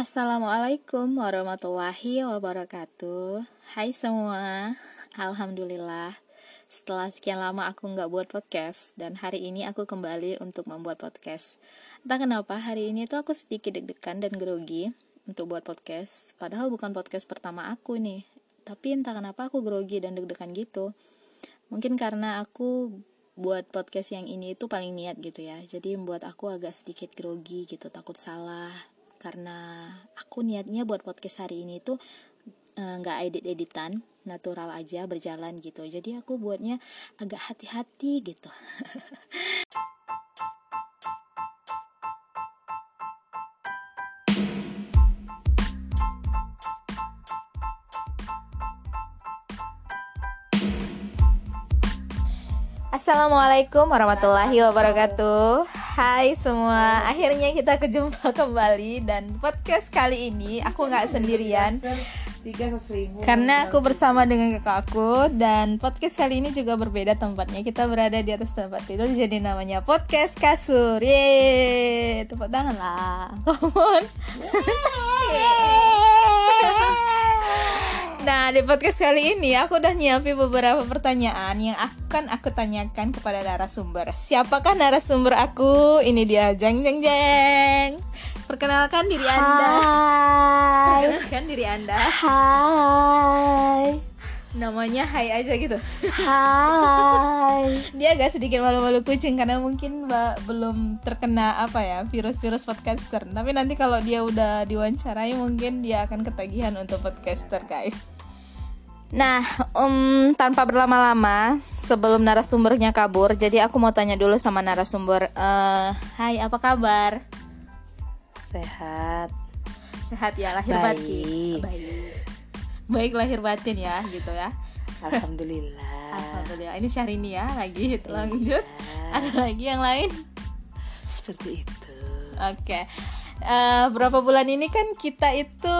Assalamualaikum warahmatullahi wabarakatuh. Hai semua. Alhamdulillah. Setelah sekian lama aku nggak buat podcast Dan hari ini aku kembali untuk membuat podcast. Entah kenapa hari ini tuh aku sedikit deg-degan dan grogi Untuk buat podcast. Padahal bukan podcast pertama aku nih. Tapi entah kenapa aku grogi dan deg-degan gitu. Mungkin karena aku buat podcast yang ini itu paling niat gitu ya. Jadi membuat aku agak sedikit grogi gitu Takut salah karena aku niatnya buat podcast hari ini tuh eh, nggak uh, edit editan natural aja berjalan gitu. Jadi aku buatnya agak hati-hati gitu. Assalamualaikum warahmatullahi wabarakatuh Hai semua, akhirnya kita kejumpa kembali dan podcast kali ini aku nggak sendirian. karena aku bersama dengan kakak aku dan podcast kali ini juga berbeda tempatnya. Kita berada di atas tempat tidur jadi namanya podcast kasur. Ye tepuk tangan lah. Come on Nah, di podcast kali ini aku udah nyiapin beberapa pertanyaan yang akan aku tanyakan kepada narasumber. Siapakah narasumber aku? Ini dia, jeng jeng jeng. Perkenalkan diri Hai. Anda. Perkenalkan diri Anda. Hai. Namanya Hai aja gitu. Hai. Agak sedikit malu-malu kucing karena mungkin belum terkena apa ya virus-virus podcaster. Tapi nanti kalau dia udah diwawancarai mungkin dia akan ketagihan untuk podcaster guys. Nah, um, tanpa berlama-lama, sebelum narasumbernya kabur, jadi aku mau tanya dulu sama narasumber. Uh, Hai, apa kabar? Sehat. Sehat ya, lahir Baik. batin. Baik. Baik lahir batin ya, gitu ya. Alhamdulillah. Alhamdulillah. Ini Syahrini ya, lagi Iya. lanjut. Ada lagi yang lain? Seperti itu. Oke. Uh, berapa bulan ini kan kita itu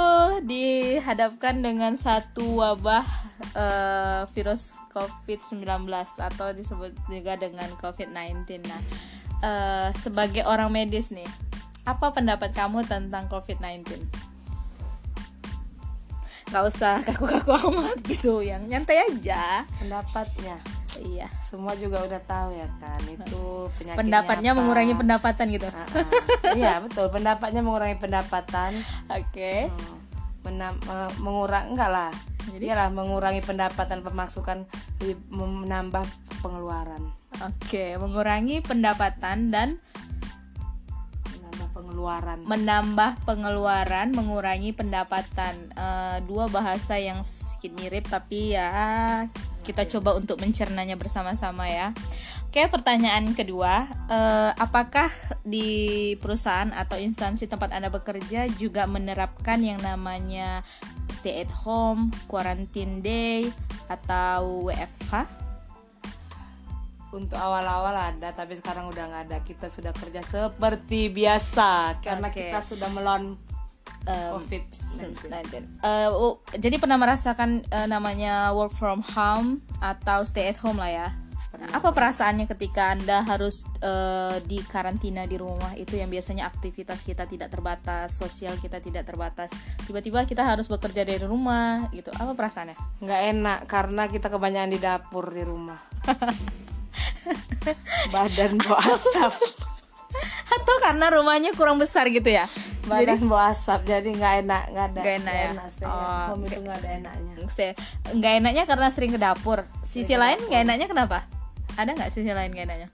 dihadapkan dengan satu wabah uh, virus COVID-19 atau disebut juga dengan COVID-19. Nah, uh, sebagai orang medis nih, apa pendapat kamu tentang COVID-19? Gak usah kaku-kaku amat gitu, yang nyantai aja. Pendapatnya. Iya. Semua juga udah tahu ya kan itu penyakitnya Pendapatnya apa. mengurangi pendapatan gitu. Ah, ah. Iya betul. Pendapatnya mengurangi pendapatan. Oke. Hmm, menam- eh, mengurang enggak lah. Jadi? Iyalah mengurangi pendapatan pemasukan menambah pengeluaran. Oke, mengurangi pendapatan dan pengeluaran. menambah pengeluaran, mengurangi pendapatan. Eh, dua bahasa yang sedikit mirip tapi ya kita coba untuk mencernanya bersama-sama ya. Oke, pertanyaan kedua, eh, apakah di perusahaan atau instansi tempat Anda bekerja juga menerapkan yang namanya stay at home, quarantine day atau WFH? Untuk awal-awal ada, tapi sekarang udah nggak ada. Kita sudah kerja seperti biasa karena Oke. kita sudah melawan Um, COVID. Nah, jadi, eh, oh, jadi pernah merasakan eh, namanya work from home atau stay at home lah ya. Nah, apa perasaannya ketika anda harus eh, di karantina di rumah itu yang biasanya aktivitas kita tidak terbatas, sosial kita tidak terbatas. Tiba-tiba kita harus bekerja dari rumah gitu. Apa perasaannya? Nggak enak karena kita kebanyakan di dapur di rumah. Badan bau asap, Atau karena rumahnya kurang besar gitu ya? badan bau asap, jadi nggak enak, nggak ada. Nggak enak ya? stay at Oh, home itu nggak ada enaknya. Nggak enaknya karena sering ke dapur. Sisi lain nggak enaknya kenapa? Ada nggak sisi lain nggak enaknya?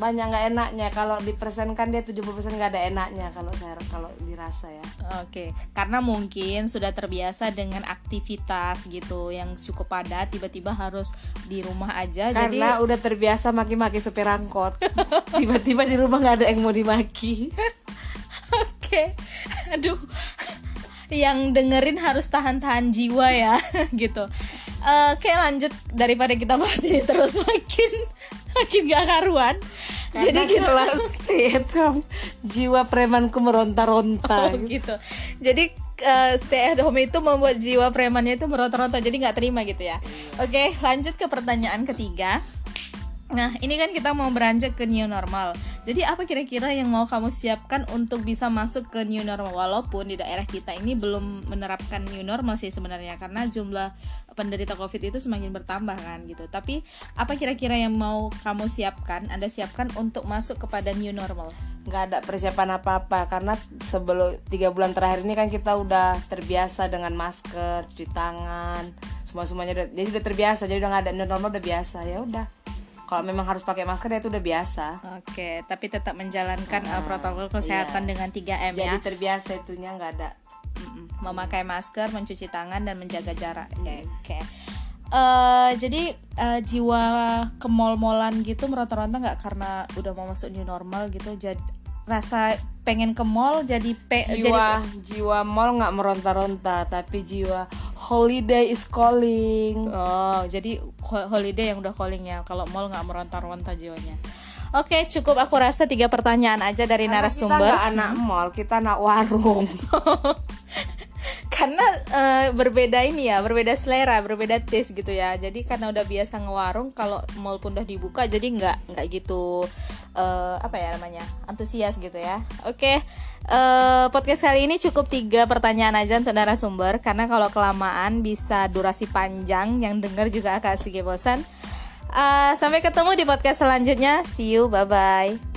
Banyak nggak enaknya kalau dipersenkan dia 70% nggak ada enaknya kalau saya kalau dirasa ya. Oke, karena mungkin sudah terbiasa dengan aktivitas gitu yang cukup padat, tiba-tiba harus di rumah aja. Karena jadi udah terbiasa maki-maki supir angkot. Tiba-tiba di rumah nggak ada yang mau dimaki. oke, aduh, yang dengerin harus tahan-tahan jiwa ya, gitu. Oke, lanjut daripada kita bahas ini terus makin makin gak karuan. Jadi stay at home, jiwa premanku meronta-ronta. Oh, gitu. Jadi eh, stay at home itu membuat jiwa premannya itu meronta-ronta jadi nggak terima gitu ya. Oke, lanjut ke pertanyaan ketiga. Nah, ini kan kita mau beranjak ke new normal. Jadi apa kira-kira yang mau kamu siapkan untuk bisa masuk ke new normal walaupun di daerah kita ini belum menerapkan new normal sih sebenarnya karena jumlah penderita Covid itu semakin bertambah kan gitu. Tapi apa kira-kira yang mau kamu siapkan, Anda siapkan untuk masuk kepada new normal? nggak ada persiapan apa-apa karena sebelum tiga bulan terakhir ini kan kita udah terbiasa dengan masker, cuci tangan, semua semuanya udah, jadi udah terbiasa, jadi udah nggak ada new normal udah biasa ya udah kalau memang harus pakai masker ya itu udah biasa Oke, tapi tetap menjalankan uh, protokol kesehatan iya. dengan 3M jadi ya. terbiasa itunya nggak ada Mm-mm. Memakai masker, mencuci tangan dan menjaga jarak. Oke. Eh, jadi eh, jiwa ke mall-mallan gitu meronta-ronta nggak karena udah mau masuk new normal gitu jadi rasa pengen ke mall jadi pe jadi jiwa jiwa mall nggak meronta-ronta tapi jiwa holiday is calling Oh, jadi ho- holiday yang udah calling ya. Kalau mall nggak meronta-ronta jiwanya. Oke, cukup aku rasa tiga pertanyaan aja dari Karena kita narasumber. nggak anak mall kita anak warung karena eh, berbeda ini ya, berbeda selera, berbeda taste gitu ya. Jadi karena udah biasa ngewarung, kalau mall pun udah dibuka, jadi nggak nggak gitu eh, apa ya namanya antusias gitu ya. Oke, eh, podcast kali ini cukup tiga pertanyaan aja untuk narasumber karena kalau kelamaan bisa durasi panjang, yang denger juga agak sedikit bosan. Eh, sampai ketemu di podcast selanjutnya. See you, bye bye.